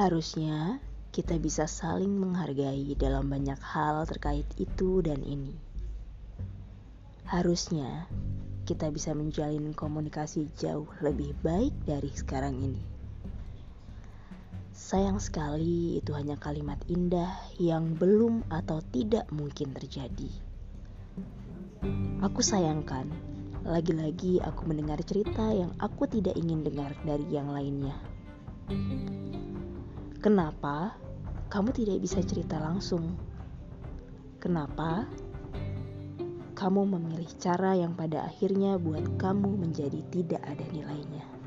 Harusnya kita bisa saling menghargai dalam banyak hal terkait itu dan ini. Harusnya kita bisa menjalin komunikasi jauh lebih baik dari sekarang ini. Sayang sekali, itu hanya kalimat indah yang belum atau tidak mungkin terjadi. Aku sayangkan, lagi-lagi aku mendengar cerita yang aku tidak ingin dengar dari yang lainnya. Kenapa kamu tidak bisa cerita langsung? Kenapa kamu memilih cara yang pada akhirnya buat kamu menjadi tidak ada nilainya?